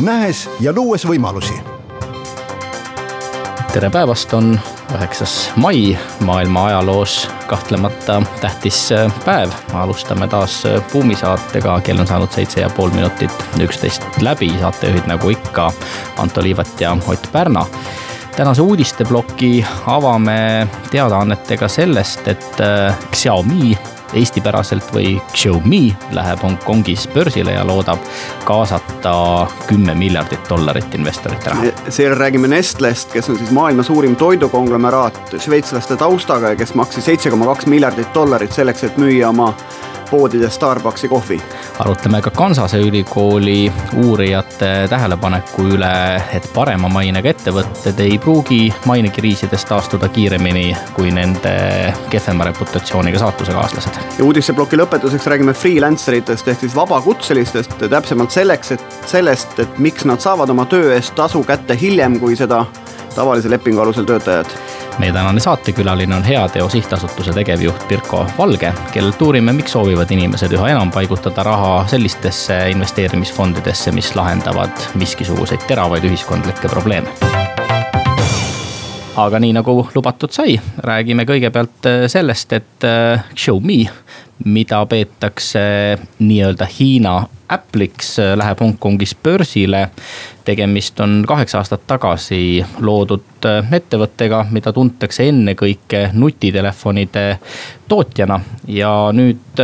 nähes ja luues võimalusi. Tere päevast, on üheksas mai, maailma ajaloos kahtlemata tähtis äh, päev. alustame taas äh, Buumi saatega, kell on saanud seitse ja pool minutit xisteist läbi, saatejuhid nagu ikka Anto Liivat ja Ott Pärna tänase uudisteploki avame teadaannetega sellest, et äh, Xiaomi eestipäraselt või Xiaomi läheb Hongkongis börsile ja loodab kaasata kümme miljardit dollarit investorite raha. seejärel räägime Nestlest, kes on siis maailma suurim toidukonglomeraat šveitslaste taustaga ja kes maksis seitse koma kaks miljardit dollarit selleks, et müüa oma poodides Starbucksi kohvi. arutleme ka Kansase ülikooli uurijate tähelepaneku üle, et parema mainega ettevõtted ei pruugi mainekriisidest taastuda kiiremini kui nende kehvema reputatsiooniga saatusekaaslased. ja uudisteploki lõpetuseks räägime freelancer itest ehk siis vabakutselistest, täpsemalt selleks, et sellest, et miks nad saavad oma töö eest tasu kätte hiljem, kui seda tavalise lepingu alusel töötajad meie tänane saatekülaline on Heateo Sihtasutuse tegevjuht Pirko Valge, kellelt uurime, miks soovivad inimesed üha enam paigutada raha sellistesse investeerimisfondidesse, mis lahendavad miskisuguseid teravaid ühiskondlikke probleeme. Aga nii nagu lubatud sai, räägime kõigepealt sellest, et äh, Xiaomi, mida peetakse nii-öelda Hiina Apple'iks, äh, läheb Hongkongis börsile. tegemist on kaheksa aastat tagasi loodud ettevõttega, mida tuntakse ennekõike nutitelefonide tootjana ja nüüd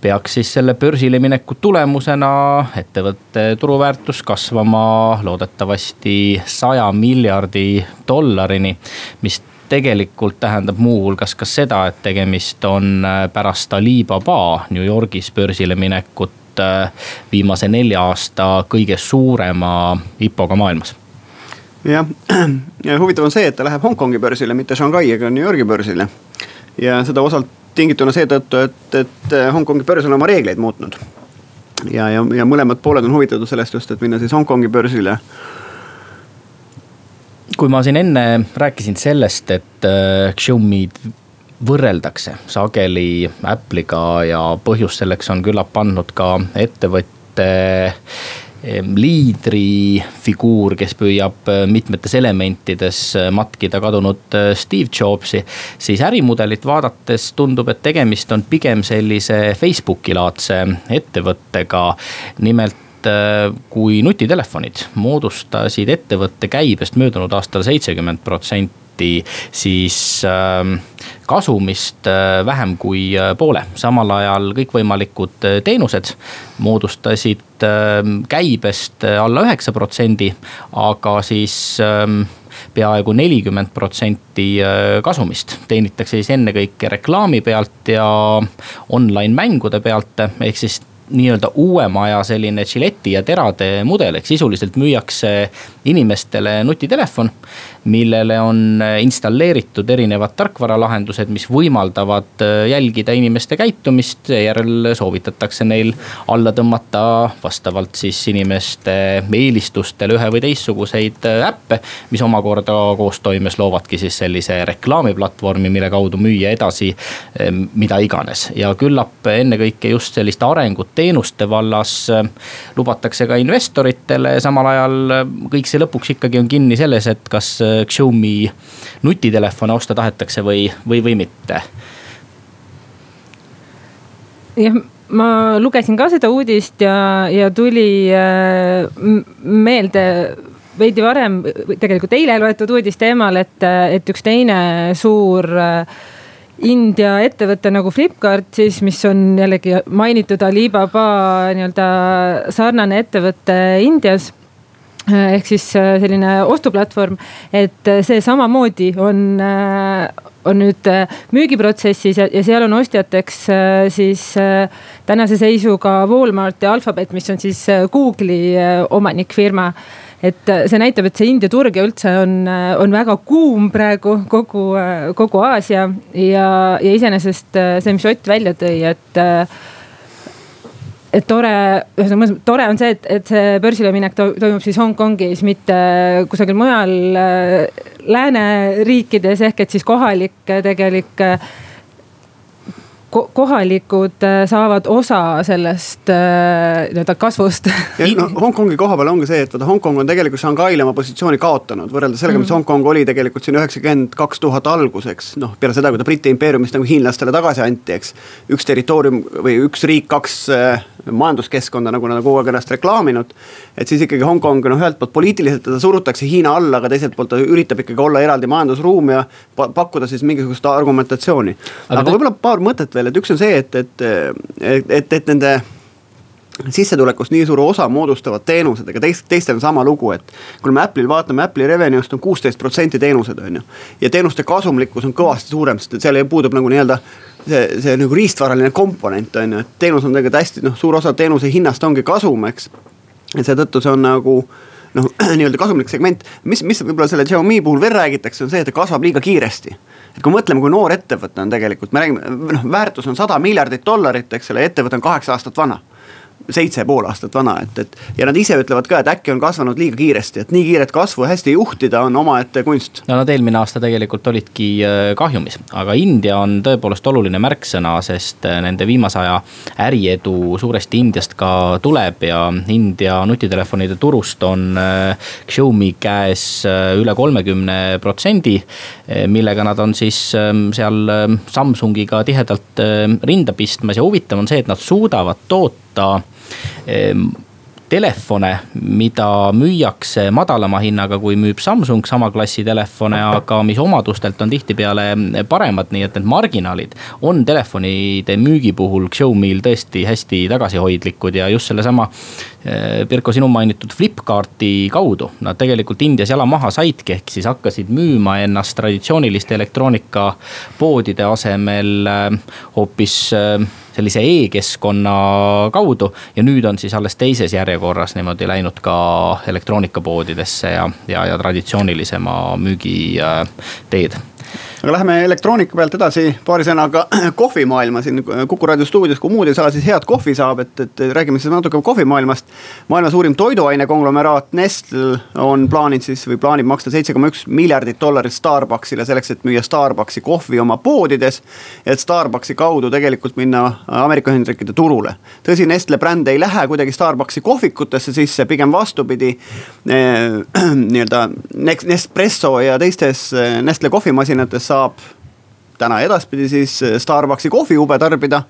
peaks siis selle börsile mineku tulemusena ettevõtte turuväärtus kasvama loodetavasti saja miljardi dollarini, mis tegelikult tähendab muuhulgas ka seda, et tegemist on äh, pärast Alibaba New Yorgis börsile minekut äh, viimase nelja aasta kõige suurema IPO-ga maailmas jah, ja huvitav on see, et ta läheb Hongkongi börsile, mitte Shanghai ega New Yorgi börsile. ja seda osalt tingituna seetõttu, et, et Hongkongi börs on oma reegleid muutnud. ja, ja, ja mõlemad pooled on huvitatud sellest just, et minna siis Hongkongi börsile. Kui ma siin enne rääkisin sellest, et äh, Xiaomi'd võrreldakse sageli Apple'iga ja põhjus selleks on küllap andnud ka ettevõtte liidri figuur, kes püüab äh, mitmetes elementides äh, matkida kadunud Steve Jobsi. siis ärimudelit vaadates tundub, et tegemist on pigem sellise Facebooki laadse ettevõttega. nimelt kui nutitelefonid moodustasid ettevõtte käibest möödunud aastal seitsekümmend protsenti siis ähm, kasumist äh, vähem kui äh, poole. samal ajal kõikvõimalikud äh, teenused moodustasid ähm, käibest alla üheksa protsendi, aga siis ähm, peaaegu nelikümmend protsenti kasumist teenitakse siis ennekõike reklaami pealt ja online mängude pealt, ehk siis nii-öelda uuema aja selline Gilletti ja terade mudel, ehk sisuliselt müüakse inimestele nutitelefon. millele on installeeritud erinevad tarkvaralahendused, mis võimaldavad äh, jälgida inimeste käitumist, seejärel soovitatakse neil alla tõmmata vastavalt siis inimeste eelistustele ühe või teistsuguseid äh, äppe. mis omakorda koostoimes loovadki siis sellise reklaamiplatvormi, mille kaudu müüa edasi äh, mida iganes ja küllap ennekõike just sellist arengut teenuste vallas äh, lubatakse ka investoritele, samal ajal äh, kõik see lõpuks ikkagi on kinni selles, et kas äh, Xiaomi nutitelefone osta tahetakse või, või, või mitte. jah ma lugesin ka seda uudist ja, ja tuli meelde veidi varem, tegelikult eile loetud uudis teemal, et, et üks teine suur äh, India ettevõte nagu Flipkart siis, mis on jällegi mainitud Alibaba nii-öelda sarnane ettevõte Indias ehk siis äh, selline ostuplatvorm, et äh, see samamoodi on, on nüüd müügiprotsessis ja, ja seal on ostjateks siis tänase seisuga Walmart ja Alphabet, mis on siis Google'i omanikfirma et see näitab, et see India turg ja üldse on, on väga kuum praegu kogu, kogu Aasia ja, ja iseenesest see, mis Ott välja tõi, et et tore, ühesõnaga tore on see, et, et see börsile minek toimub siis Hongkongis, mitte kusagil mujal lääneriikides ehk et siis kohalik tegelik kohalikud äh, saavad osa sellest äh, nii-öelda kasvust. No, Hongkongi koha peal ongi see, et vaata Hongkong on tegelikult Shanghai'le oma positsiooni kaotanud võrreldes sellega, mis mm. Hongkong oli tegelikult siin üheksakümmend kaks tuhat alguseks. noh, peale seda, kui ta Briti impeeriumist nagu hiinlastele tagasi anti, eks. üks territoorium või üks riik, kaks äh, majanduskeskkonda, nagu nad on kogu aeg ennast reklaaminud. Et siis ikkagi Hongkong noh, ühelt poolt poliitiliselt teda surutakse Hiina alla, aga teiselt poolt ta üritab ikkagi olla eraldi majandusruum ja pakkuda siis mingisugust argumentatsiooni. aga, aga võib-olla paar mõtet veel, et üks on see, et, et, et, et, et nende sissetulekust nii suure osa moodustavad teenused, aga teist, teistel on sama lugu, et. kui me Apple'il vaatame, Apple'i revenue'st on kuusteist protsenti teenused, on ju. ja teenuste kasumlikkus on kõvasti suurem, sest et seal puudub nagu nii-öelda see, see nagu riistvaraline komponent on ju, et teenus on tegelikult hästi noh, suur osa teenuse hinnast ongi kasum, eks. Et seetõttu see on nagu noh, nii-öelda kasumlik segment, mis, mis võib-olla selle Xiaomi puhul veel räägitakse, on see, et ta kasvab liiga kiiresti. et kui mõtleme, kui noor ettevõte on tegelikult, me räägime, noh väärtus on sada miljardit dollarit, eks ole, ettevõte on kaheksa aastat vana seitse pool aastat vana, et, et. ja nad ise ütlevad ka, et äkki on kasvanud liiga kiiresti, et nii kiiret kasvu hästi juhtida on omaette kunst. no nad eelmine aasta tegelikult olidki äh, kahjumis, aga India on tõepoolest oluline märksõna, sest äh, nende viimase aja äriedu suuresti Indiast ka tuleb ja India nutitelefonide turust on äh, Xiaomi käes üle kolmekümne protsendi. millega nad on siis ähm, seal ähm, Samsungiga tihedalt rinda pistmas ja huvitav on see, et nad suudavad toota Ehm, telefone, mida müüakse madalama hinnaga, kui müüb Samsung sama klassi telefone, aga mis omadustelt on tihtipeale paremad, nii et need marginaalid on telefonide müügi puhul Xiaomi'l tõesti hästi tagasihoidlikud ja just sellesama. Eh, Pirko, sinu mainitud Flipkarti kaudu nad tegelikult Indias jala maha saidki, ehk siis hakkasid müüma ennast traditsiooniliste elektroonikapoodide asemel eh, hoopis eh, sellise e-keskkonna kaudu. ja nüüd on siis alles teises järjekorras niimoodi läinud ka elektroonikapoodidesse ja, ja, ja traditsioonilisema müügiteed aga läheme elektroonika pealt edasi paari sõnaga kohvimaailma siin Kuku raadio stuudios, kui muud ei saa, siis head kohvi saab, et, et räägime siis natuke kohvimaailmast. maailma suurim toiduaine konglomeraat Nestle on plaaninud siis või plaanib maksta seitse koma üks miljardit dollarit Starbucksile selleks, et müüa Starbucksi kohvi oma poodides. et Starbucksi kaudu tegelikult minna Ameerika Ühendriikide turule. tõsi, Nestle bränd ei lähe kuidagi Starbucksi kohvikutesse sisse, pigem vastupidi eh,. nii-öelda Nespresso ja teistes eh, Nestle kohvimasinates saab täna edaspidi siis eh, Starbucksi kohviube tarbida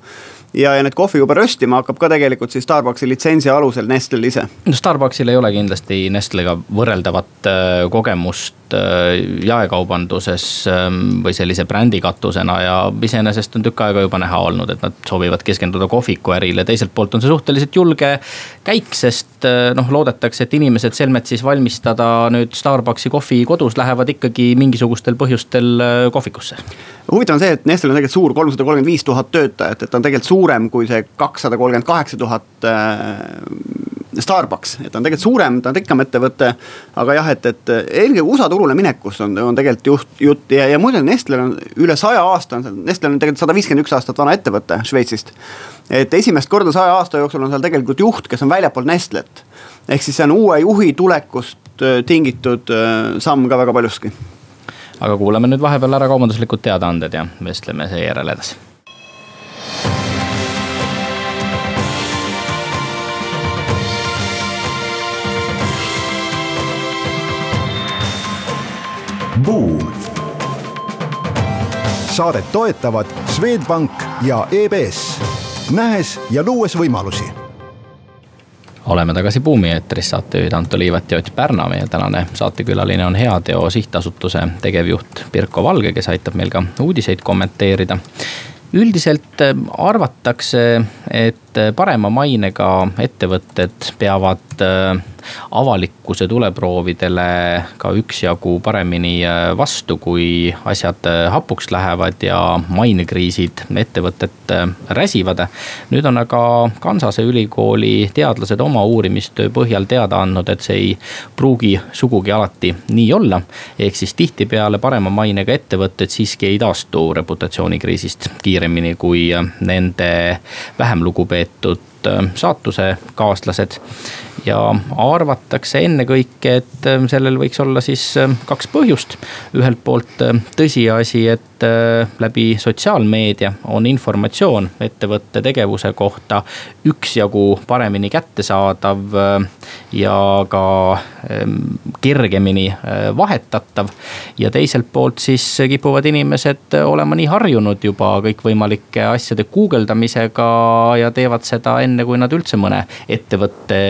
ja, ja need kohviube röstima hakkab ka tegelikult siis Starbucksi litsentsi alusel Nestlel ise. no Starbucksil ei ole kindlasti Nestlega võrreldavat äh, kogemust äh, jaekaubanduses ähm, või sellise brändikatusena ja iseenesest on tükk aega juba näha olnud, et nad soovivad keskenduda kohvikuärile, teiselt poolt on see suhteliselt julge käik, sest äh, noh, loodetakse, et inimesed selmet siis valmistada nüüd Starbucksi kohvi kodus lähevad ikkagi mingisugustel põhjustel kohvikusse huvitav on see, et Nestlel on tegelikult suur, kolmsada kolmkümmend viis tuhat töötajat, et ta on tegelikult suurem kui see kakssada kolmkümmend kaheksa tuhat äh, Starbucks, et ta on tegelikult suurem, ta on rikkam ettevõte. aga jah, et, et eelkõige USA turule minekust on, on tegelikult juht, jutt ja, ja muide Nestlel on üle saja aasta on Nestlel on tegelikult sada viiskümmend üks aastat vana ettevõte Šveitsist. et esimest korda saja aasta jooksul on seal tegelikult juht, kes on väljapool Nestlet. ehk siis see on uue juhi tulekust äh, tingitud äh, samm ka väga paljuski aga kuulame nüüd vahepeal ära kaubanduslikud teadaanded ja vestleme seejärel edasi. Buum. saadet toetavad Swedbank ja EBS, nähes ja luues võimalusi oleme tagasi Buumi eetris, saatejuhid Anto Liivat ja Ott Pärna, meie tänane saatekülaline on Heateo sihtasutuse tegevjuht Pirko Valge, kes aitab meil ka uudiseid kommenteerida. üldiselt äh, arvatakse, et et parema mainega ettevõtted peavad avalikkuse tuleproovidele ka üksjagu paremini vastu, kui asjad hapuks lähevad ja mainekriisid ettevõtet räsivad. nüüd on aga Kansase ülikooli teadlased oma uurimistöö põhjal teada andnud, et see ei pruugi sugugi alati nii olla. ehk siis tihtipeale parema mainega ettevõtted siiski ei taastu reputatsioonikriisist kiiremini kui nende vähem lugupeetud võetud saatusekaaslased ja arvatakse ennekõike, et ähm, sellel võiks olla siis ähm, kaks põhjust. ühelt poolt ähm, tõsiasi, et äh, läbi sotsiaalmeedia on informatsioon ettevõtte tegevuse kohta üksjagu paremini kättesaadav äh, ja ka kergemini äh, vahetatav. ja teiselt poolt siis kipuvad inimesed olema nii harjunud juba kõikvõimalike asjade guugeldamisega ja teevad seda enne, kui nad üldse mõne ettevõtte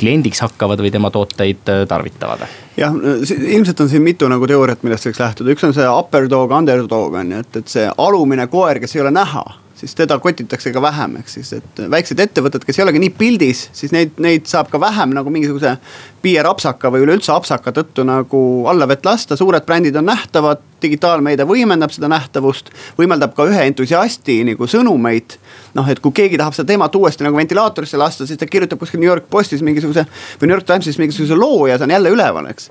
kliendiks hakkavad või tema tooteid äh, tarvitavad? jah, ilmselt on siin mitu nagu teooriat, millest võiks lähtuda, üks on see upper dog, underdog on ju, et, et see alumine koer, kes ei ole näha siis teda kotitakse ka vähem, ehk siis, et väiksed ettevõtted, kes ei olegi nii pildis, siis neid, neid saab ka vähem nagu mingisuguse PR-apsaka või üleüldse apsaka tõttu nagu alla vett lasta, suured brändid on nähtavad. digitaalmeedia võimendab seda nähtavust, võimaldab ka ühe entusiasti nagu sõnumeid. noh, et kui keegi tahab seda teemat uuesti nagu ventilaatorisse lasta, siis ta kirjutab kuskil New York Postis mingisuguse või New York Timesis mingisuguse loo ja see on jälle üleval, eks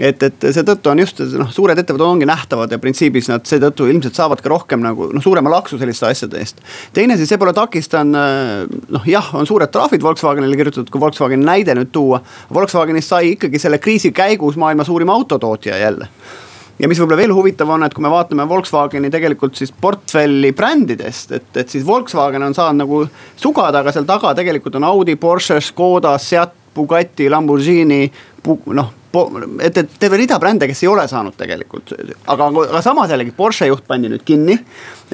et, et seetõttu on just noh, suured ettevõtted ongi nähtavad ja printsiibis nad seetõttu ilmselt saavad ka rohkem nagu noh, suurema laksu selliste asjade eest. teine siis, see pole takistanud, noh jah, on suured trahvid Volkswagenile kirjutatud, kui Volkswageni näide nüüd tuua. Volkswagenist sai ikkagi selle kriisi käigus maailma suurim autotootja jälle ja mis võib-olla veel huvitav on, et kui me vaatame Volkswageni tegelikult siis portfelli brändidest, et, et siis Volkswagen on saanud nagu sugada, aga seal taga tegelikult on Audi, Porsche, Škoda, Seat, Bugatti, Lamborghini, noh et, et terve rida brände, kes ei ole saanud tegelikult, aga, aga samas jällegi Porsche juht pandi nüüd kinni.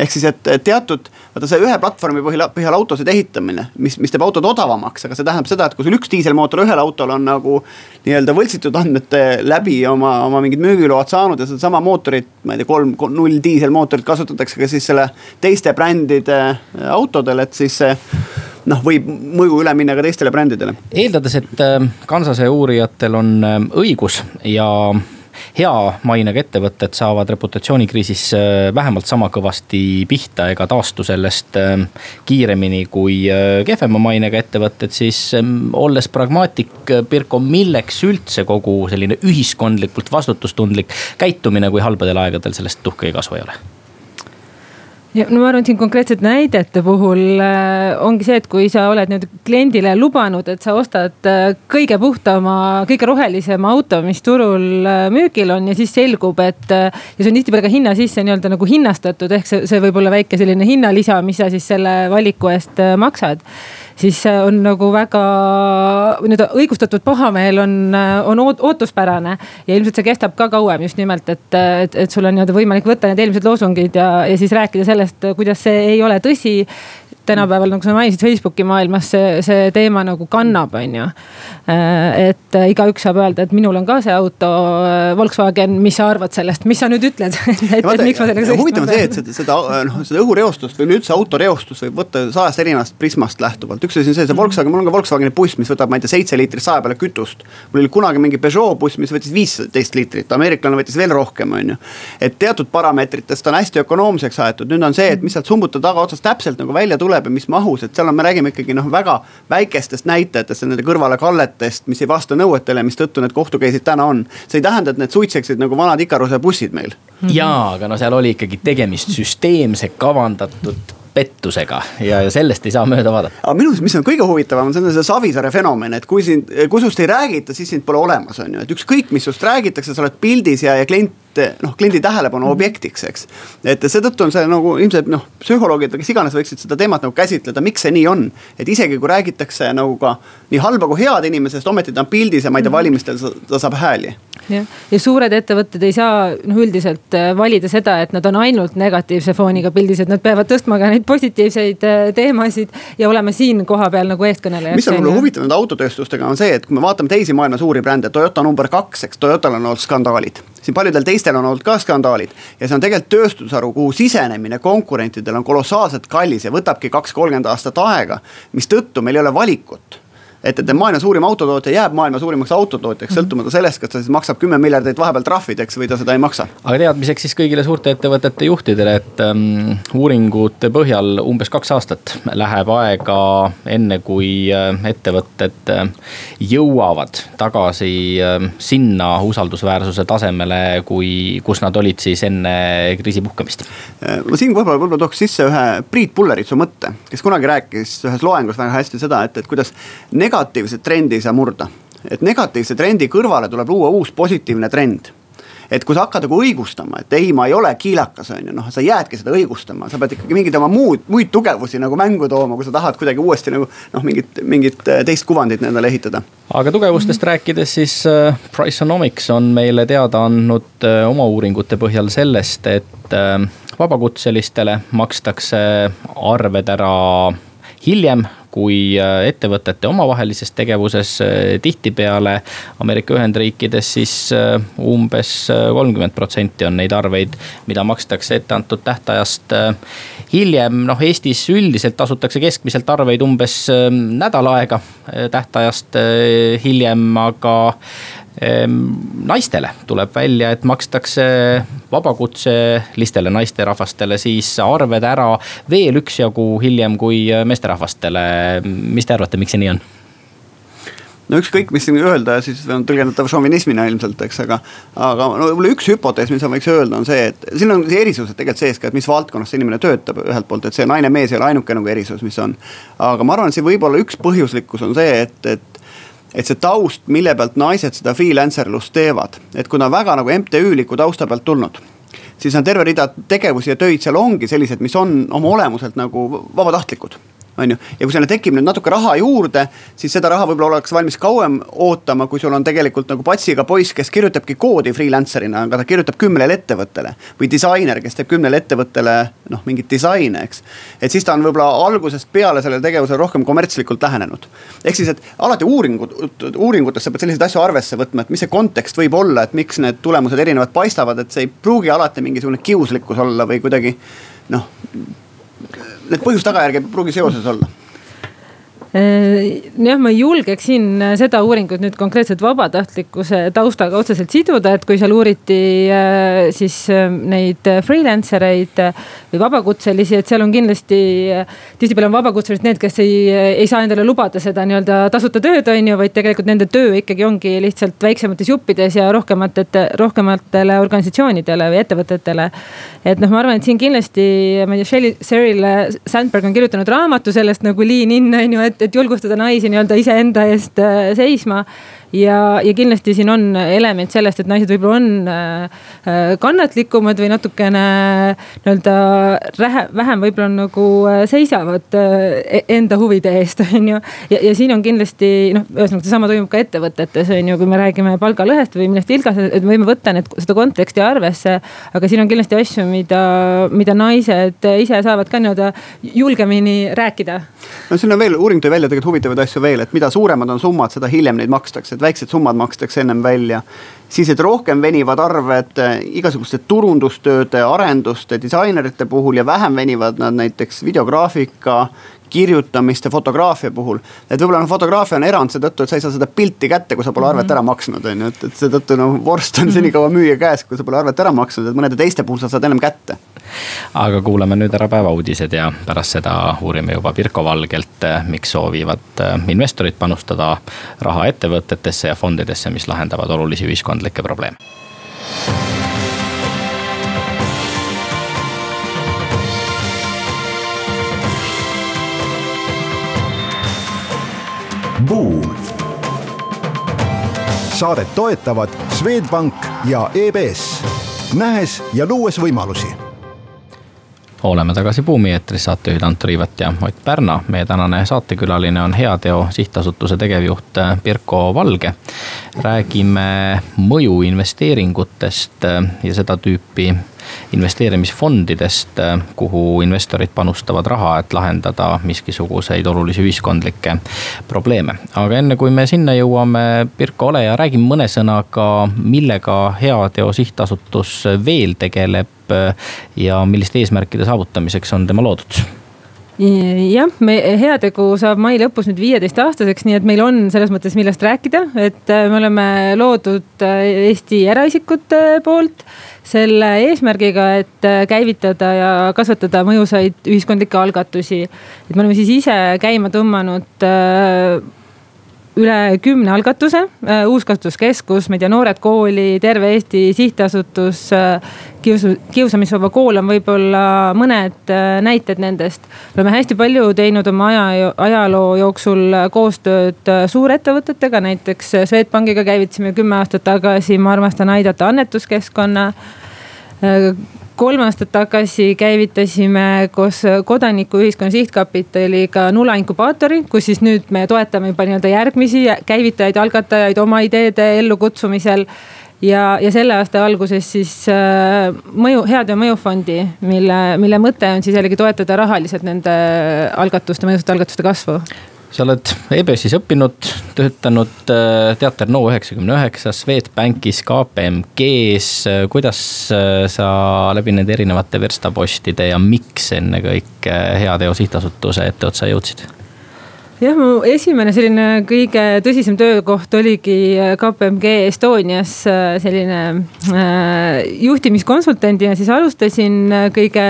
ehk siis, et teatud, vaata see ühe platvormi põhjal, põhjal autosid ehitamine, mis, mis teeb autod odavamaks, aga see tähendab seda, et kui sul üks diiselmootor ühel autol on nagu nii-öelda võltsitud andmete läbi oma, oma mingid müügiload saanud ja sedasama mootorit, ma ei tea, kolm, null diiselmootorit kasutatakse ka siis selle teiste brändide autodel, et siis see noh, võib mõju üle minna ka teistele brändidele. eeldades, et äh, Kansase uurijatel on äh, õigus ja hea mainega ettevõtted saavad reputatsioonikriisis äh, vähemalt sama kõvasti pihta ega taastu sellest kiiremini kui kehvema mainega ettevõtted, siis ähm, olles pragmaatik, Pirko, milleks üldse kogu selline ühiskondlikult vastutustundlik käitumine, kui halbadel aegadel sellest tuhka ei kasva ei ole? Ja no ma arvan, et siin konkreetsete näidete puhul äh, ongi see, et kui sa oled nüüd kliendile lubanud, et sa ostad äh, kõige puhtama, kõige rohelisema auto, mis turul äh, müügil on ja siis selgub, et. ja see on tihtipeale ka hinna sisse nii-öelda nagu hinnastatud, ehk see, see võib olla väike selline hinnalisa, mis sa siis selle valiku eest maksad siis on nagu väga nii-öelda õigustatud pahameel on, on ootuspärane. ja ilmselt see kestab ka kauem just nimelt, et, et, et sul on nii-öelda võimalik võtta need eelmised loosungid ja, ja siis rääkida sellest, kuidas see ei ole tõsi tänapäeval, nagu sa mainisid, Facebooki maailmas see, see teema nagu kannab, on ju. Äh, et äh, igaüks saab öelda, et minul on ka see auto äh, Volkswagen, mis sa arvad sellest, mis sa nüüd ütled et, et miks ma sellega sõitma huvitav on see, et seda, seda noh, seda õhureostust või üleüldse autoreostust võib võtta sajast erinevast prismast lähtuvalt. üks asi on see, see Volkswagen, mul on ka Volkswageni buss, mis võtab, ma ei tea, seitse liitrit saja peale kütust. mul oli kunagi mingi Peugeot buss, mis võttis viisteist liitrit, ameeriklane võttis veel rohkem, on ju. et teatud parameetritest on hästi ökonoomseks aetud, nüüd on see, et mis sealt summuta tagaotsast täpselt nagu välja tuleb ja mis mahus, et seal on, me räägime ikkagi noh, väga väikestest näitajatest, nende kõrvalekalletest, mis ei vasta nõuetele, mistõttu need kohtu case'id täna on. see ei tähenda, et need suitseksid nagu vanad Ikaruse bussid meil. jaa, aga no seal oli ikkagi tegemist süsteemse kavandatud pettusega ja, ja sellest ei saa mööda vaadata. aga minu arust, mis on kõige huvitavam, see on see Savisaare fenomen, et kui sind, kui sinust ei räägita, siis sind pole olemas, on ju, et ükskõik, mis sinust räägitakse, sa oled pildis ja, ja klient noh, kliendi tähelepanu mhm. objektiks, eks. et seetõttu on see nagu ilmselt noh, psühholoogid või kes iganes võiksid seda teemat nagu käsitleda, miks see nii on. et isegi kui räägitakse nagu ka nii halba kui head inimesest, ometi ta on pildis ja ma ei tea, mhm. valimistel ta saab hääli jah, ja suured ettevõtted ei saa noh, üldiselt äh, valida seda, et nad on ainult negatiivse fooniga pildis, et nad peavad tõstma ka neid positiivseid äh, teemasid ja olema siin kohapeal nagu eestkõnelejaks. mis on võib-olla huvitav nende autotööstustega on see, et kui me vaatame teisi maailma suuri brände, Toyota number kaks, eks, Toyotal on olnud skandaalid. siin paljudel teistel on olnud ka skandaalid ja see on tegelikult tööstusharu, kuhu sisenemine konkurentidel on kolossaalselt kallis ja võtabki kaks, kolmkümmend aastat aega. mistõttu meil ei ole valikut et, et maailma suurim autotootja jääb maailma suurimaks autotootjaks, sõltumata sellest, kas ta siis maksab kümme miljardit vahepeal trahvideks või ta seda ei maksa. aga teadmiseks siis kõigile suurte ettevõtete juhtidele, et ähm, uuringute põhjal umbes kaks aastat läheb aega, enne kui äh, ettevõtted äh, jõuavad tagasi äh, sinna usaldusväärsuse tasemele, kui, kus nad olid siis enne kriisi puhkemist. Äh, ma siin võib-olla, võib-olla tooks sisse ühe Priit Pulleritsu mõtte, kes kunagi rääkis ühes loengus väga hästi seda, et, et kuidas negatiivset trendi ei saa murda. et negatiivse trendi kõrvale tuleb luua uus positiivne trend et kui sa hakkad nagu õigustama, et ei, ma ei ole kiilakas, on ju, noh, sa jäädki seda õigustama, sa pead ikkagi mingeid oma muud, muid tugevusi nagu mängu tooma, kui sa tahad kuidagi uuesti nagu noh, mingit, mingit äh, teist kuvandit endale ehitada. aga tugevustest rääkides, siis äh, Priceonomics on meile teada andnud äh, oma uuringute põhjal sellest, et vabakutselistele makstakse arved ära hiljem kui äh, ettevõtete omavahelises tegevuses. Äh, tihtipeale Ameerika Ühendriikides siis äh, umbes kolmkümmend protsenti on neid arveid, mida makstakse etteantud tähtajast hiljem. noh, Eestis üldiselt tasutakse keskmiselt arveid umbes nädal aega tähtajast hiljem, aga naistele tuleb välja, et makstakse vabakutselistele naisterahvastele siis arved ära veel üksjagu hiljem kui meesterahvastele. mis te arvate, miks see nii on? no ükskõik, mis siin öelda, siis on tõlgendatav šovinismina ilmselt, eks, aga. aga no võib-olla üks hüpotees, mis ma võiks öelda, on see, et siin on erisused tegelikult sees ka, et mis valdkonnas see inimene töötab ühelt poolt, et see naine-mees ei ole ainuke nagu erisus, mis on. aga ma arvan, et siin võib-olla üks põhjuslikkus on see, et, et et see taust, mille pealt naised seda freelancerlust teevad, et kui nad väga nagu MTÜ-liku tausta pealt tulnud siis on terve rida tegevusi ja töid seal ongi sellised, mis on oma olemuselt nagu vabatahtlikud on ju. ja kui sinna tekib nüüd natuke raha juurde, siis seda raha võib-olla oleks valmis kauem ootama, kui sul on tegelikult nagu patsiga poiss, kes kirjutabki koodi freelancer'ina, aga ta kirjutab kümnele ettevõttele. või disainer, kes teeb kümnele ettevõttele noh, mingit disaine, eks. et siis ta on võib-olla algusest peale sellele tegevusele rohkem kommertslikult lähenenud. ehk siis, et alati uuringud, uuringutes sa pead selliseid asju arvesse võtma, et mis see kontekst võib olla, et miks need tulemused erinevad paistavad, et see ei pruugi alati mingisugune kiuslikkus olla või kuidagi noh need põhjus-tagajärg ei pruugi seoses olla jah, ma ei julgeks siin seda uuringut nüüd konkreetselt vabatahtlikkuse taustaga otseselt siduda, et kui seal uuriti äh, siis äh, neid freelancer eid või vabakutselisi, et seal on kindlasti. tihtipeale on vabakutselised need, kes ei, ei saa endale lubada seda nii-öelda tasuta tööd, on ju, vaid tegelikult nende töö ikkagi ongi lihtsalt väiksemates juppides ja rohkemate, rohkematele organisatsioonidele või ettevõtetele. et noh, ma arvan, et siin kindlasti, ma ei tea, Shelly, Sheryl Sandberg on kirjutanud raamatu sellest nagu lean in on ju, et et, et julgustada naisi nii-öelda iseenda eest äh, seisma ja, ja kindlasti siin on element sellest, et naised võib-olla on äh, kannatlikumad või natukene nii-öelda vähem võib-olla nagu äh, seisavad äh, e-, enda huvide eest, on ju. ja, ja siin on kindlasti noh, ühesõnaga seesama toimub ka ettevõtetes on ju, kui me räägime palgalõhest või millest Ilgas, et me võime võtta need, seda konteksti arvesse. aga siin on kindlasti asju, mida, mida naised ise saavad ka nii-öelda julgemini rääkida. no siin on veel, uuring tõi välja tegelikult huvitavaid asju veel, et mida suuremad on summad, seda hiljem neid makstakse et väiksed summad makstakse ennem välja. siis, et rohkem venivad arved eh, igasuguste turundustööde, arenduste, disainerite puhul ja vähem venivad nad näiteks videograafika, kirjutamiste, fotograafia puhul. et võib-olla noh, fotograafia on erand seetõttu, et sa ei saa seda pilti kätte, kui sa pole arvet ära maksnud, on ju, et, et seetõttu noh, vorst on senikaua mhm. müüja käes, kui sa pole arvet ära maksnud, et mõnede teiste puhul sa saad ennem kätte. aga kuulame nüüd ära päevauudised ja pärast seda uurime juba Pirko Valgelt, miks soovivad äh, investorid panustada raha ettevõtetesse ja fondidesse, mis lahendavad olulisi ühiskondlikke probleeme. Buum. saadet toetavad Swedbank ja EBS, nähes ja luues võimalusi oleme tagasi Buumi eetris, saatejuhid Anto Riivet ja Ott Pärna. meie tänane saatekülaline on Heateo Sihtasutuse tegevjuht Pirko Valge. räägime mõjuinvesteeringutest ja seda tüüpi investeerimisfondidest, kuhu investorid panustavad raha, et lahendada miskisuguseid olulisi ühiskondlikke probleeme. aga enne kui me sinna jõuame, Pirko, ole ja räägi mõne sõnaga, millega Heateo Sihtasutus veel tegeleb ja milliste eesmärkide saavutamiseks on tema loodud jah, me heategu saab mai lõpus nüüd viieteistaastaseks, nii et meil on selles mõttes, millest rääkida, et me oleme loodud Eesti eraisikute poolt selle eesmärgiga, et käivitada ja kasvatada mõjusaid ühiskondlikke algatusi. et me oleme siis ise käima tõmmanud üle kümne algatuse, äh, Uuskasutuskeskus, ma ei tea, Noored Kooli, Terve Eesti Sihtasutus, äh, kiusu, Kiusamisvaba Kool on võib-olla mõned äh, näited nendest. oleme hästi palju teinud oma aja, ajaloo jooksul koostööd suurettevõtetega, näiteks Swedbankiga käivitasime kümme aastat tagasi Ma armastan aidata annetuskeskkonna kolm aastat tagasi käivitasime koos kodanikuühiskonna sihtkapitaliga Nula inkubaatori, kus siis nüüd me toetame juba nii-öelda järgmisi käivitajaid, algatajaid oma ideede ellukutsumisel. Ja, ja selle aasta alguses siis äh, mõju, heatöö mõjufondi, mille, mille mõte on siis jällegi toetada rahaliselt nende algatuste, mõjusate algatuste kasvu sa oled EBS-is õppinud, töötanud äh, Teater NO99 üheksas, Swedbankis, KPMG-s. kuidas äh, sa läbi nende erinevate verstapostide ja miks ennekõike Heateo Sihtasutuse etteotsa jõudsid? Jah, mu esimene selline kõige tõsisem töökoht oligi äh, KPMG Estonias äh, selline äh, juhtimiskonsultandina, siis alustasin kõige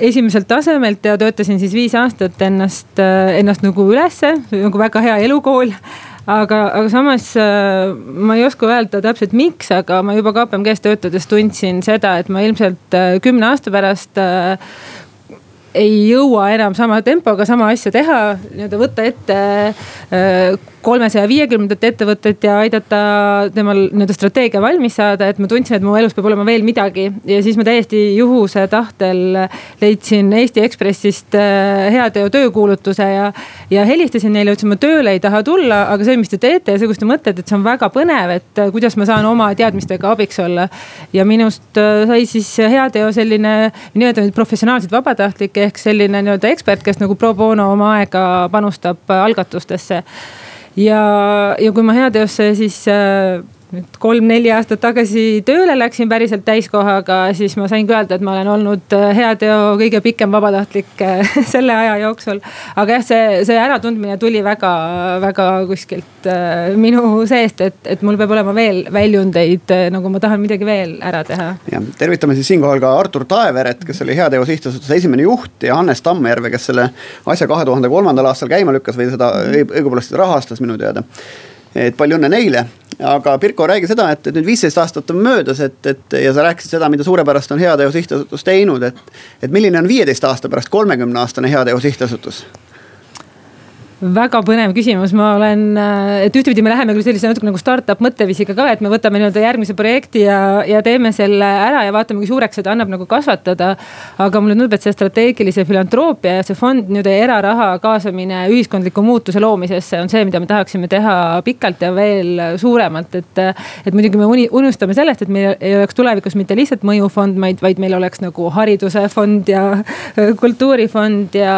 esimeselt tasemelt ja töötasin siis viis aastat ennast, ennast nagu ülesse, nagu väga hea elukool. Aga, aga samas ma ei oska öelda täpselt, miks, aga ma juba KPMG-s töötades tundsin seda, et ma ilmselt kümne aasta pärast ei jõua enam sama tempoga sama asja teha, nii-öelda võtta ette äh, kolmesaja viiekümnendat ettevõtet ja aidata temal nii-öelda strateegia valmis saada, et ma tundsin, et mu elus peab olema veel midagi. ja siis ma täiesti juhuse tahtel leidsin Eesti Ekspressist äh, heateo töökuulutuse ja, ja helistasin neile, ütlesin, ma tööle ei taha tulla, aga see, mis te teete ja see, kus te mõtlete, et see on väga põnev, et äh, kuidas ma saan oma teadmistega abiks olla. ja minust sai siis heateo selline nii-öelda professionaalselt vabatahtlik ehk selline nii-öelda ekspert, kes nagu pro bono oma aega panustab algatustesse. Ja, ja kui ma heateosse siis äh, nüüd kolm-neli aastat tagasi tööle läksin päriselt täiskohaga, siis ma sain ka öelda, et ma olen olnud äh, heateo kõige pikem vabatahtlik äh, selle aja jooksul. aga jah, see, see äratundmine tuli väga-väga kuskilt äh, minu seest, et, et mul peab olema veel väljundeid, nagu ma tahan midagi veel ära teha. jah, tervitame siis siinkohal ka Artur Taeveret, kes oli Heateo Sihtasutuse esimene juht ja Hannes Tammjärve, kes selle asja kahe tuhande kolmandal aastal käima lükkas või seda õigupoolest rahastas minu teada et palju õnne neile, aga Pirko, räägi seda, et, et nüüd viisteist aastat on möödas, et, et ja sa rääkisid seda, mida suurepärast on Heateo Sihtasutus teinud, et. et milline on viieteist aasta pärast kolmekümne aastane Heateo Sihtasutus? Väga põnev küsimus, ma olen, äh, et ühtepidi me läheme küll sellise natuke nagu startup mõtteviisiga ka, et me võtame nii-öelda järgmise projekti ja, ja teeme selle ära ja vaatame, kui suureks seda annab nagu kasvatada. aga mulle tundub, et see strateegilise filantroopia ja see fond nii-öelda eraraha kaasamine ühiskondliku muutuse loomisesse on see, mida me tahaksime teha pikalt ja veel suuremalt, et. et muidugi me uni, unustame sellest, et meil ei oleks tulevikus mitte lihtsalt mõjufond, vaid, vaid meil oleks nagu hariduse fond ja kultuurifond ja,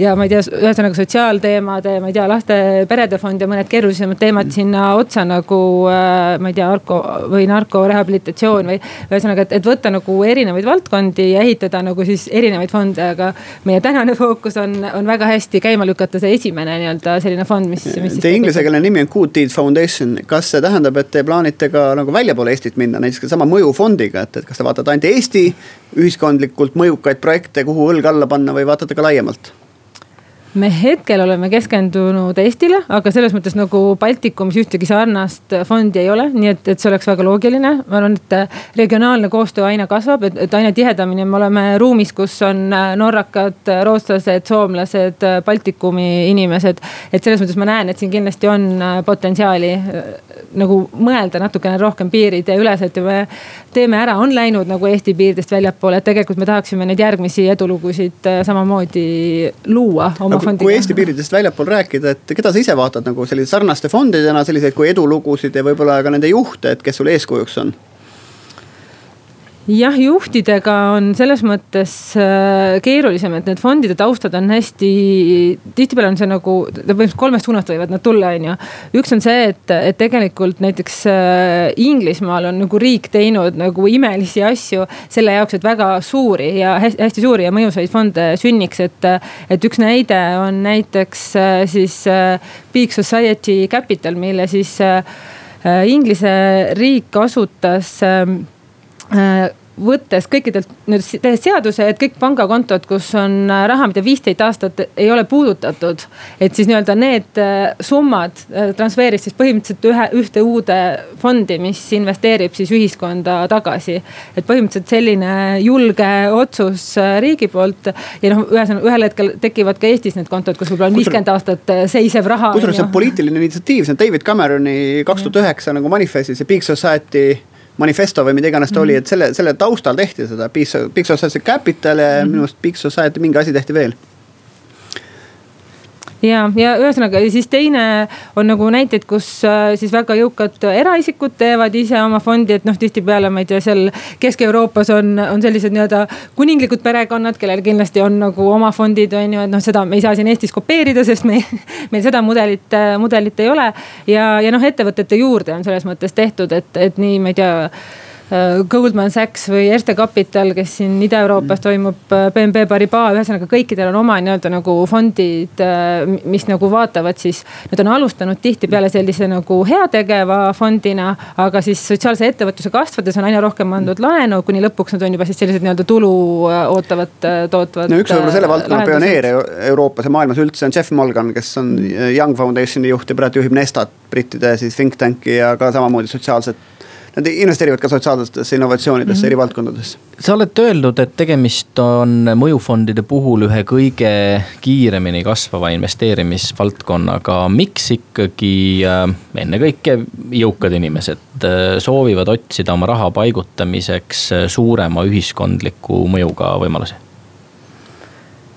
ja ma ei tea, ühesõnaga sotsiaalteemad teemade, ma ei tea, laste-perede fond ja mõned keerulisemad teemad sinna otsa nagu äh, ma ei tea, narko või narkorehabilitatsioon või. ühesõnaga, et, et võtta nagu erinevaid valdkondi ja ehitada nagu siis erinevaid fonde, aga meie tänane fookus on, on väga hästi käima lükata see esimene nii-öelda selline fond, mis, mis. Teie inglisekeelne nimi on Good Deed Foundation, kas see tähendab, et te plaanite ka nagu väljapoole Eestit minna, näiteks ka sama mõjufondiga, et, et kas te vaatate ainult Eesti ühiskondlikult mõjukaid projekte, kuhu õlg alla panna või vaatate ka laiemalt? Me hetkel oleme keskendunud Eestile, aga selles mõttes nagu Baltikumis ühtegi sarnast fondi ei ole, nii et, et see oleks väga loogiline. ma arvan, et regionaalne koostöö aina kasvab, et, et aina tihedamini me oleme ruumis, kus on norrakad, rootslased, soomlased, Baltikumi inimesed. et selles mõttes ma näen, et siin kindlasti on potentsiaali nagu mõelda natukene rohkem piiride üleselt ja me teeme ära, on läinud nagu Eesti piiridest väljapoole, et tegelikult me tahaksime neid järgmisi edulugusid samamoodi luua oma fondiga. kui Eesti piiridest väljapool rääkida, et keda sa ise vaatad nagu sellise sarnaste fondidena, selliseid kui edulugusid ja võib-olla ka nende juhte, et kes sul eeskujuks on? Jah, juhtidega on selles mõttes äh, keerulisem, et need fondide taustad on hästi, tihtipeale on see nagu, põhimõtteliselt kolmest suunast võivad nad tulla, on ju. üks on see, et, et tegelikult näiteks äh, Inglismaal on nagu riik teinud nagu imelisi asju selle jaoks, et väga suuri ja hästi, suuri ja mõjusaid fonde sünniks, et. et üks näide on näiteks äh, siis Big Society Capital, mille siis Inglise riik asutas Äh, võttes kõikidelt nüüd tehes seaduse, et kõik pangakontod, kus on äh, raha, mida viisteist aastat ei ole puudutatud. et siis nii-öelda need äh, summad transferis siis põhimõtteliselt ühe, ühte uude fondi, mis investeerib siis ühiskonda tagasi. et põhimõtteliselt selline julge otsus riigi poolt ja noh, ühesõnaga ühel hetkel tekivad ka Eestis need kontod, kus võib-olla on viiskümmend aastat seisev raha. kusjuures see on poliitiline initsiatiiv, see on David Cameroni kaks tuhat üheksa nagu manifestis ja Big Society manifesto või mida iganes ta mm -hmm. oli, et selle, selle taustal tehti seda Big, Big Society Capital ja mm -hmm. minu arust Big Society mingi asi tehti veel ja, ja ühesõnaga siis teine on nagu näiteid, kus äh, siis väga jõukad eraisikud teevad ise oma fondi, et noh, tihtipeale ma ei tea, seal Kesk-Euroopas on, on sellised nii-öelda kuninglikud perekonnad, kellel kindlasti on nagu oma fondid, on ju, et noh, seda me ei saa siin Eestis kopeerida, sest me, meil seda mudelit, mudelit ei ole. ja, ja noh, ettevõtete juurde on selles mõttes tehtud, et, et nii, ma ei tea Äh, Goldman Sachs või Erste Capital, kes siin Ida-Euroopas toimub, BNP äh, Paribas, ühesõnaga kõikidel on oma nii-öelda nagu fondid, äh, mis nagu vaatavad siis. Nad on alustanud tihtipeale sellise nagu heategeva fondina, aga siis sotsiaalse ettevõtluse kasvades on aina rohkem andnud laenu, kuni lõpuks nad on juba siis sellised nii-öelda tulu ootavad, tootvad. no üks võib-olla selle valdkonna pioneer Euroopas ja maailmas üldse on Jeff Mulgan, kes on Young Foundationi juht ja praegu juhib Nestat, brittide siis think tank'i ja ka samamoodi sotsiaalset nad investeerivad ka sotsiaalsetesse innovatsioonidesse mm -hmm. eri valdkondades. sa oled öelnud, et tegemist on mõjufondide puhul ühe kõige kiiremini kasvava investeerimisvaldkonnaga. miks ikkagi äh, ennekõike jõukad inimesed äh, soovivad otsida oma raha paigutamiseks äh, suurema ühiskondliku mõjuga võimalusi?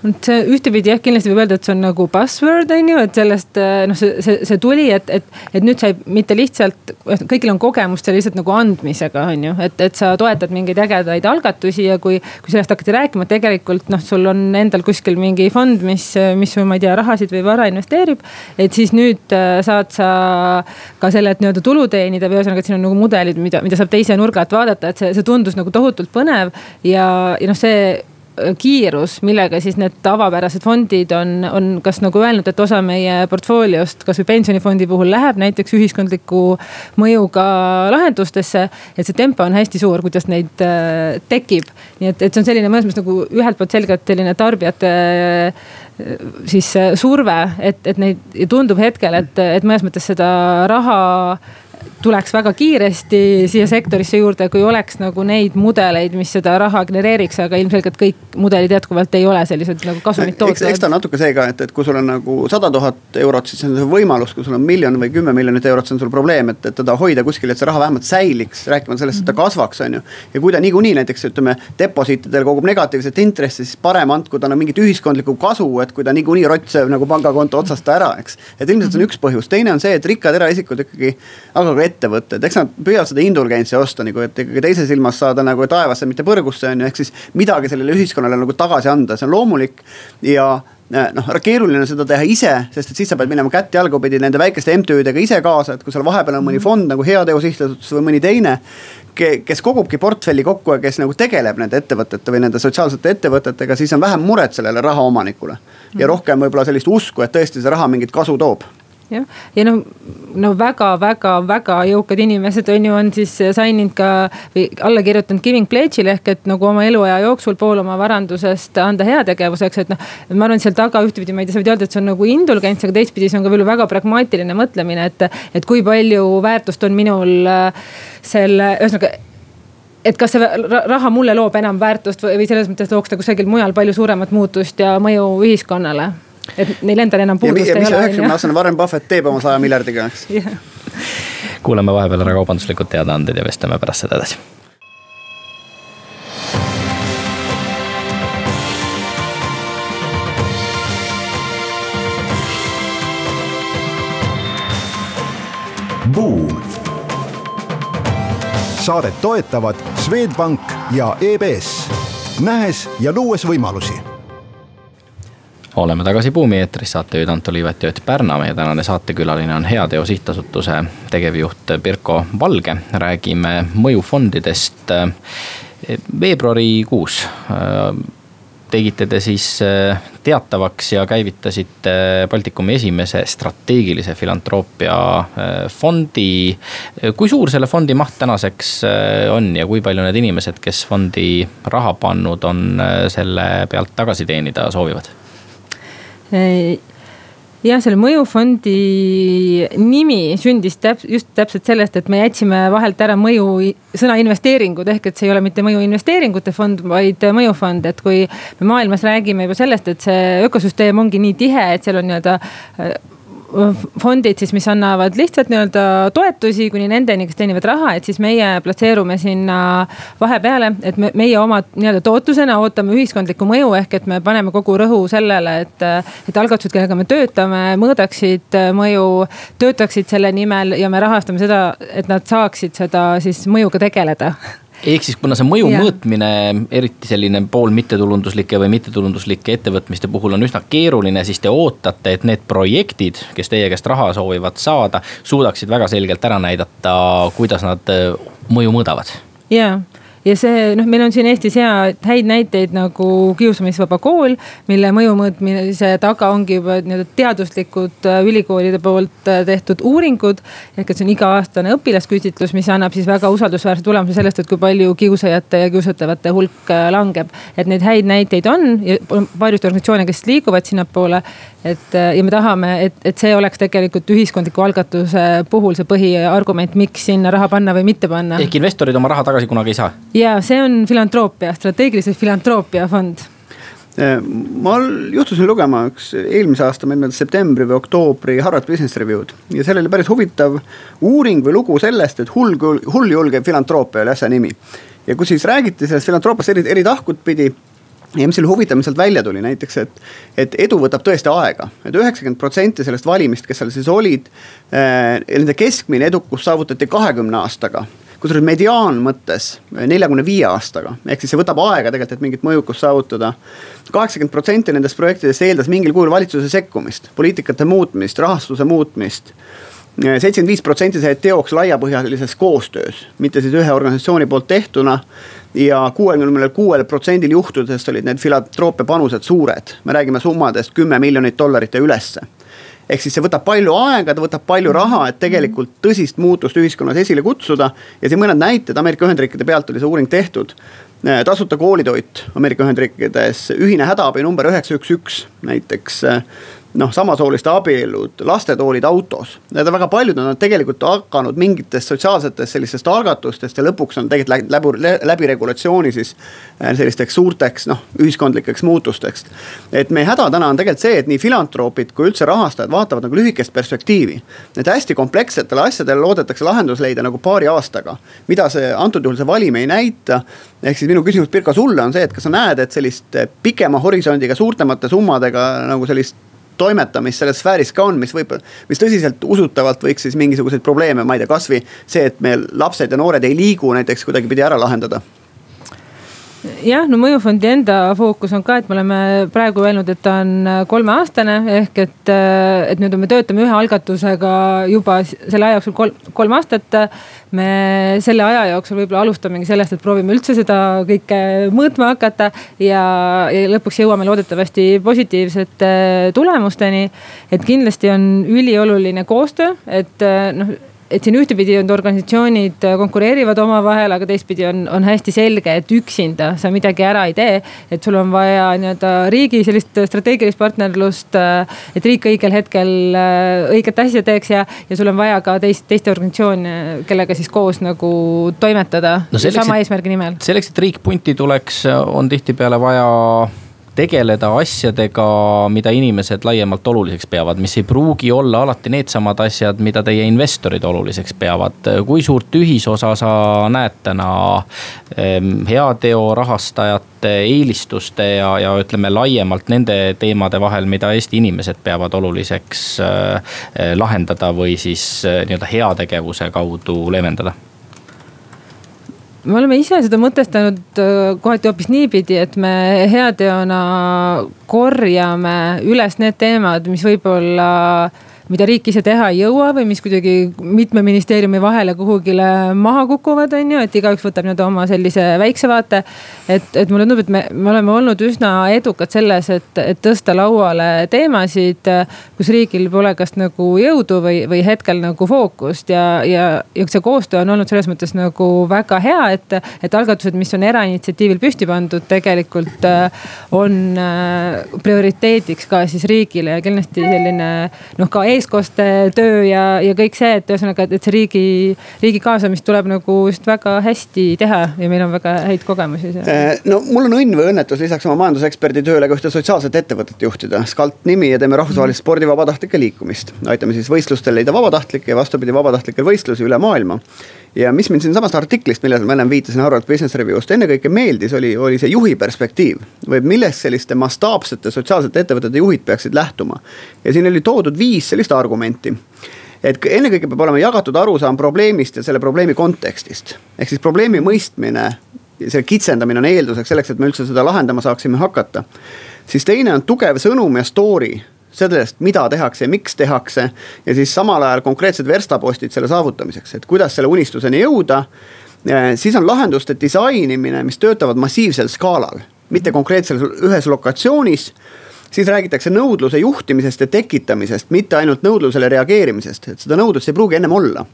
See ühtepidi jah, kindlasti võib öelda, et see on nagu buzzword on ju, et sellest äh, noh, see, see, see tuli, et, et, et nüüd sa ei, mitte lihtsalt, kõigil on kogemust seal lihtsalt nagu andmisega, on ju. et, et sa toetad mingeid ägedaid algatusi ja kui, kui sellest hakati rääkima, tegelikult noh, sul on endal kuskil mingi fond, mis, mis sul, ma ei tea, rahasid või vara investeerib. et siis nüüd äh, saad sa ka sellelt nii-öelda tulu teenida või ühesõnaga, et siin on nagu mudelid, mida, mida saab teise nurga alt vaadata, et see, see tundus nagu tohutult põnev ja, ja noh, see kiirus, millega siis need tavapärased fondid on, on kas nagu öelnud, et osa meie portfooliost, kasvõi pensionifondi puhul läheb näiteks ühiskondliku mõjuga lahendustesse. et see tempo on hästi suur, kuidas neid äh, tekib. nii et, et see on selline mõnes mõttes nagu ühelt poolt selgelt selline tarbijate äh, siis äh, surve, et, et neid tundub hetkel, et, et mõnes mõttes seda raha tuleks väga kiiresti siia sektorisse juurde, kui oleks nagu neid mudeleid, mis seda raha genereeriks, aga ilmselgelt kõik mudelid jätkuvalt ei ole sellised nagu kasumit tootvad. eks ta on natuke see ka, et, et kui sul on nagu sada tuhat eurot, siis on see võimalus, kui sul on miljon või kümme miljonit eurot, see on sul probleem, et, et teda hoida kuskil, et see raha vähemalt säiliks, rääkimata sellest, et ta kasvaks, on ju. ja kui ta niikuinii näiteks ütleme deposiitidel kogub negatiivset intressi, siis parem andku talle mingit ühiskondlikku kasu, et kui ta niikuinii rott sööb nagu pangakonto otsast ära, eks. et ilmselt see on üks põhjus, teine on see, et rikkad eraisikud ikkagi, aga ka ettevõtted, eks nad püüavad seda indulgentsi osta nagu, et ikkagi teise silmas saada nagu taevasse, mitte põrgusse on ju, ehk siis midagi sellele ühiskonnale nagu tagasi anda, see on loomulik. ja eh, noh, keeruline on seda teha ise, sest et siis sa pead minema kätt-jalgupidi nende väikeste MTÜ-dega ise kaasa, et kui seal vahepeal on mõni mhm. fond nagu Heateo Sihtasutus või mõni teine kes kogubki portfelli kokku ja kes nagu tegeleb nende ettevõtete või nende sotsiaalsete ettevõtetega, siis on vähem muret sellele rahaomanikule. ja mhm. rohkem võib-olla sellist usku, et tõesti see raha mingit kasu toob jah, ja noh, no väga-väga-väga jõukad inimesed on ju, on siis sign inud ka või alla kirjutanud giving pledge'ile ehk et nagu oma eluaja jooksul pool oma varandusest anda heategevuseks, et noh. ma arvan, et seal taga ühtepidi ma ei tea, sa võid öelda, et see on nagu indulgents, aga teistpidi see on ka veel väga pragmaatiline mõtlemine, et, et kui palju väärtust on minul äh, selle, ühesõnaga et kas see raha mulle loob enam väärtust või selles mõttes looks ta kusagil mujal palju suuremat muutust ja mõju ühiskonnale et neil endal enam puudust ei ole. üheksakümne aastane Warren Buffett teeb oma saja miljardiga, eks yeah.. kuulame vahepeal ära kaubanduslikud teadaanded ja vestleme pärast seda edasi. Buum. saadet toetavad Swedbank ja EBS, nähes ja luues võimalusi oleme tagasi Buumi eetris, saatejuhid Anto Liivet ja Ott Pärna. meie tänane saatekülaline on Heateo sihtasutuse tegevjuht Pirko Valge. räägime mõjufondidest. veebruarikuus äh, tegite te siis äh, teatavaks ja käivitasite Baltikumi esimese strateegilise filantroopia äh, fondi. kui suur selle fondi maht tänaseks on ja kui palju need inimesed, kes fondi raha pannud on, selle pealt tagasi teenida soovivad? Jah, selle mõjufondi nimi sündis täp-, just täpselt sellest, et me jätsime vahelt ära mõju, sõna investeeringud, ehk et see ei ole mitte mõju investeeringute fond, vaid mõjufond, et kui me maailmas räägime juba sellest, et see ökosüsteem ongi nii tihe, et seal on nii-öelda fondid siis, mis annavad lihtsalt nii-öelda toetusi kuni nendeni, kes teenivad raha, et siis meie platseerume sinna vahepeale, et me, meie oma nii-öelda tootlusena ootame ühiskondlikku mõju, ehk et me paneme kogu rõhu sellele, et, et algatused, kellega me töötame, mõõdaksid mõju, töötaksid selle nimel ja me rahastame seda, et nad saaksid seda siis mõjuga tegeleda ehk siis, kuna see mõju ja. mõõtmine, eriti selline pool mittetulunduslike või mittetulunduslike ettevõtmiste puhul on üsna keeruline, siis te ootate, et need projektid, kes teie käest raha soovivad saada, suudaksid väga selgelt ära näidata, kuidas nad äh, mõju mõõdavad. jaa ja see noh, meil on siin Eestis hea, häid näiteid nagu Kiusamisvaba kool, mille mõju mõõtmise taga ongi juba nii-öelda teaduslikud äh, ülikoolide poolt äh, tehtud uuringud. ehk et see on iga-aastane õpilasküsitlus, mis annab siis väga usaldusväärse tulemuse sellest, et kui palju kiusajate ja kiusatavate hulk äh, langeb. et neid häid näiteid on ja paljusid organisatsioone, kes liiguvad sinnapoole. et ja me tahame, et, et see oleks tegelikult ühiskondliku algatuse puhul see põhiargument, miks sinna raha panna või mitte panna. ehk investorid oma raha tagasi kunagi ei saa ja see on filantroopia, strateegilise filantroopia fond äh, ma juhtusin lugema üks eelmise aasta, ma ei mäleta, septembri või oktoobri Harvard Business Review'd ja seal oli päris huvitav uuring või lugu sellest, et hull, hulljulge filantroopia oli asja nimi. ja kus siis räägiti sellest filantropast eri, eri tahkud pidi ja mis oli huvitav, mis sealt välja tuli näiteks, et, et edu võtab tõesti aega et, et üheksakümmend protsenti sellest valimist, kes seal siis olid äh,. Nende keskmine edukus saavutati kahekümne aastaga kusjuures mediaan mõttes neljakümne viie aastaga, ehk siis see võtab aega tegelikult, et mingit mõjukust saavutada. kaheksakümmend protsenti nendest projektidest eeldas mingil kujul valitsuse sekkumist, poliitikate muutmist, rahastuse muutmist seitsekümmend viis protsenti sai teoks laiapõhjalises koostöös, mitte siis ühe organisatsiooni poolt tehtuna. ja kuuekümnel kuuel protsendil juhtudest olid need filantroopia panused suured, me räägime summadest kümme miljonit dollarit ja ülesse ehk siis see võtab palju aega, ta võtab palju raha, et tegelikult tõsist muutust ühiskonnas esile kutsuda. ja siin mõned näited Ameerika Ühendriikide pealt oli see uuring tehtud. tasuta koolitoit Ameerika Ühendriikides, ühine hädaabi number üheksa, üks, üks näiteks noh, samasooliste abielud, lastetoolid autos. Need on väga paljud, nad on tegelikult hakanud mingitest sotsiaalsetest sellistest algatustest ja lõpuks on tegelikult läbi, läbi regulatsiooni siis äh, sellisteks suurteks noh, ühiskondlikeks muutusteks. et meie häda täna on tegelikult see, et nii filantroopid kui üldse rahastajad vaatavad nagu lühikest perspektiivi. et hästi komplekssetele asjadele loodetakse lahendus leida nagu paari aastaga. mida see antud juhul see valim ei näita. ehk siis minu küsimus Pirko sulle on see, et kas sa näed, et sellist pikema horisondiga, suurtemate summadega nagu sellist toimetamist selles sfääris ka on, mis võib, mis tõsiselt usutavalt võiks siis mingisuguseid probleeme, ma ei tea, kasvõi see, et meil lapsed ja noored ei liigu näiteks kuidagipidi ära lahendada jah, no mõjufondi enda fookus on ka, et me oleme praegu öelnud, et ta on kolmeaastane ehk et, et nüüd me töötame ühe algatusega juba selle aja jooksul kolm, kolm aastat. Me selle aja jooksul võib-olla alustamegi sellest, et proovime üldse seda kõike mõõtma hakata ja, ja lõpuks jõuame loodetavasti positiivsete tulemusteni. et kindlasti on ülioluline koostöö, et noh et siin ühtepidi on organisatsioonid äh, konkureerivad omavahel, aga teistpidi on, on hästi selge, et üksinda sa midagi ära ei tee. et sul on vaja nii-öelda riigi sellist strateegilist partnerlust, äh, et riik õigel hetkel äh, õiget asja teeks ja, ja sul on vaja ka teist, teiste organisatsioone, kellega siis koos nagu toimetada no selleks, sama eesmärgi nimel. selleks, et riik punti tuleks, on tihtipeale vaja tegeleda asjadega, mida inimesed laiemalt oluliseks peavad, mis ei pruugi olla alati needsamad asjad, mida teie investorid oluliseks peavad. kui suurt ühisosa sa näed täna ehm, heateo rahastajate eelistuste ja, ja ütleme laiemalt nende teemade vahel, mida Eesti inimesed peavad oluliseks eh, lahendada või siis eh, nii-öelda heategevuse kaudu leevendada? Me oleme ise seda mõtestanud äh, kohati hoopis niipidi, et me heateona korjame üles need teemad, mis võib-olla mida riik ise teha ei jõua või mis kuidagi mitme ministeeriumi vahele kuhugile maha kukuvad, on ju, et igaüks võtab nii-öelda oma sellise väikse vaate. et, et mulle tundub, et me, me oleme olnud üsna edukad selles, et, et tõsta lauale teemasid, kus riigil pole kas nagu jõudu või, või hetkel nagu fookust ja, ja, ja see koostöö on olnud selles mõttes nagu väga hea, et, et algatused, mis on erainitsiatiivil püsti pandud, tegelikult äh, on äh, prioriteediks ka siis riigile ja kindlasti selline noh, ka ees eestkostetöö ja, ja kõik see, et ühesõnaga, et see riigi, riigi kaasamist tuleb nagu just väga hästi teha ja meil on väga häid kogemusi seal. Äh, no mul on õnn või õnnetus lisaks oma majanduseksperdi tööle ka ühte sotsiaalset ettevõtet juhtida. Skalt nimi ja teeme rahvusvahelist spordi vabatahtlike liikumist. aitame siis võistlustel leida vabatahtlikke ja vastupidi vabatahtlikel võistlusi üle maailma ja mis mind siinsamast artiklist, millele ma ennem viitasin Harvard Business Review'st ennekõike meeldis, oli, oli see juhi perspektiiv. või millest selliste mastaapsete sotsiaalsete ettevõtete juhid peaksid lähtuma. ja siin oli toodud viis sellist argumenti et ennekõike peab olema jagatud arusaam probleemist ja selle probleemi kontekstist. ehk siis probleemi mõistmine, selle kitsendamine on eelduseks selleks, et me üldse seda lahendama saaksime hakata. siis teine on tugev sõnum ja story sellest, mida tehakse ja miks tehakse. ja siis samal ajal konkreetsed verstapostid selle saavutamiseks, et kuidas selle unistuseni jõuda. siis on lahenduste disainimine, mis töötavad massiivsel skaalal, mitte konkreetselt ühes lokatsioonis siis räägitakse nõudluse juhtimisest ja tekitamisest, mitte ainult nõudlusele reageerimisest, et seda nõudlust ei pruugi ennem olla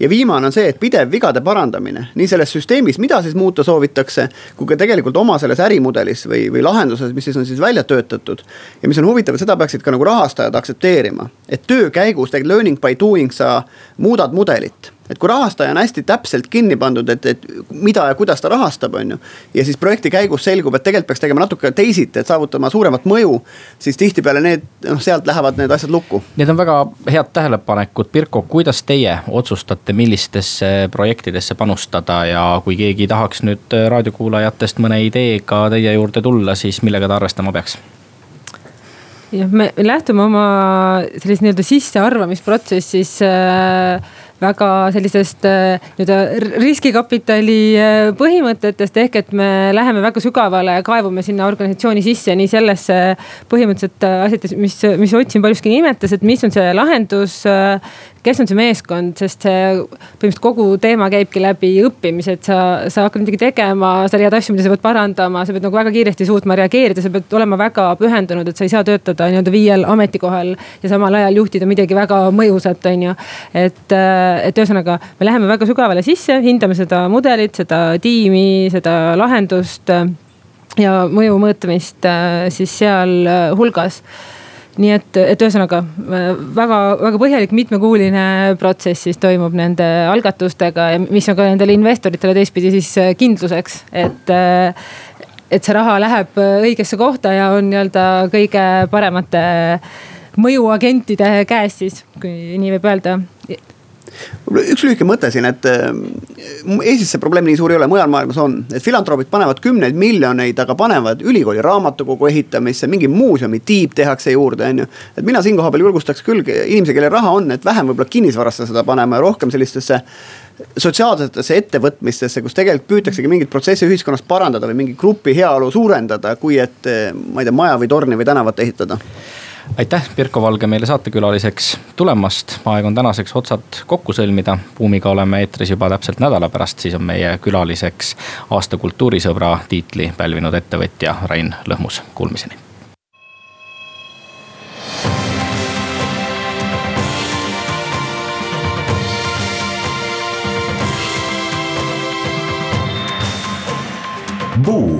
ja viimane on see, et pidev vigade parandamine nii selles süsteemis, mida siis muuta soovitakse, kui ka tegelikult oma selles ärimudelis või, või lahenduses, mis siis on siis välja töötatud. ja mis on huvitav, seda peaksid ka nagu rahastajad aktsepteerima, et töö käigus tegelikult learning by doing sa muudad mudelit et kui rahastaja on hästi täpselt kinni pandud, et, et mida ja kuidas ta rahastab, on ju. ja siis projekti käigus selgub, et tegelikult peaks tegema natuke teisiti, et saavutama suuremat mõju. siis tihtipeale need, noh sealt lähevad need asjad lukku. Need on väga head tähelepanekud, Pirko, kuidas teie otsustate, millistesse projektidesse panustada ja kui keegi tahaks nüüd raadiokuulajatest mõne ideega teie juurde tulla, siis millega ta arvestama peaks? jah, me lähtume oma sellest nii-öelda sissearvamisprotsessis äh, väga sellisest äh, nii-öelda riskikapitali äh, põhimõtetest, ehk et me läheme väga sügavale ja kaevume sinna organisatsiooni sisse, nii sellesse põhimõtteliselt äh, asjades, mis, mis Otsin paljuski nimetas, et mis on see lahendus kes on see meeskond, sest see põhimõtteliselt kogu teema käibki läbi õppimise, et sa, sa hakkad midagi tegema, sa leiad asju, mida sa pead parandama, sa pead nagu väga kiiresti suutma reageerida, sa pead olema väga pühendunud, et sa ei saa töötada nii-öelda viiel ametikohal ja samal ajal juhtida midagi väga mõjusat, on ju. et, et ühesõnaga, me läheme väga sügavale sisse, hindame seda mudelit, seda tiimi, seda lahendust ja mõju mõõtmist siis seal hulgas nii et, et ühesõnaga väga-väga põhjalik mitmekuuline protsess siis toimub nende algatustega ja mis on ka nendele investoritele teistpidi siis äh, kindluseks, et äh, et see raha läheb õigesse kohta ja on nii-öelda kõige paremate mõjuagentide käes siis, kui nii võib öelda üks lühike mõte siin, et äh, Eestis see probleem nii suur ei ole, mujal maailmas on, et filantroobid panevad kümneid miljoneid, aga panevad ülikooli raamatukogu ehitamisse, mingi muuseumi tiib tehakse juurde, on ju. et mina siin kohapeal julgustaks küll inimesi, kellel raha on, et vähem võib-olla kinnisvarasse seda panema ja rohkem sellistesse sotsiaalsetesse ettevõtmistesse, kus tegelikult püütaksegi mingeid protsesse ühiskonnas parandada või mingi grupi heaolu suurendada, kui et ma ei tea, maja või torni või tänavat ehitada aitäh, Pirko Valge meile saatekülaliseks tulemast, aeg on tänaseks otsad kokku sõlmida. Buumiga oleme eetris juba täpselt nädala pärast, siis on meie külaliseks aasta kultuurisõbra tiitli pälvinud ettevõtja Rain Lõhmus, kuulmiseni Buum.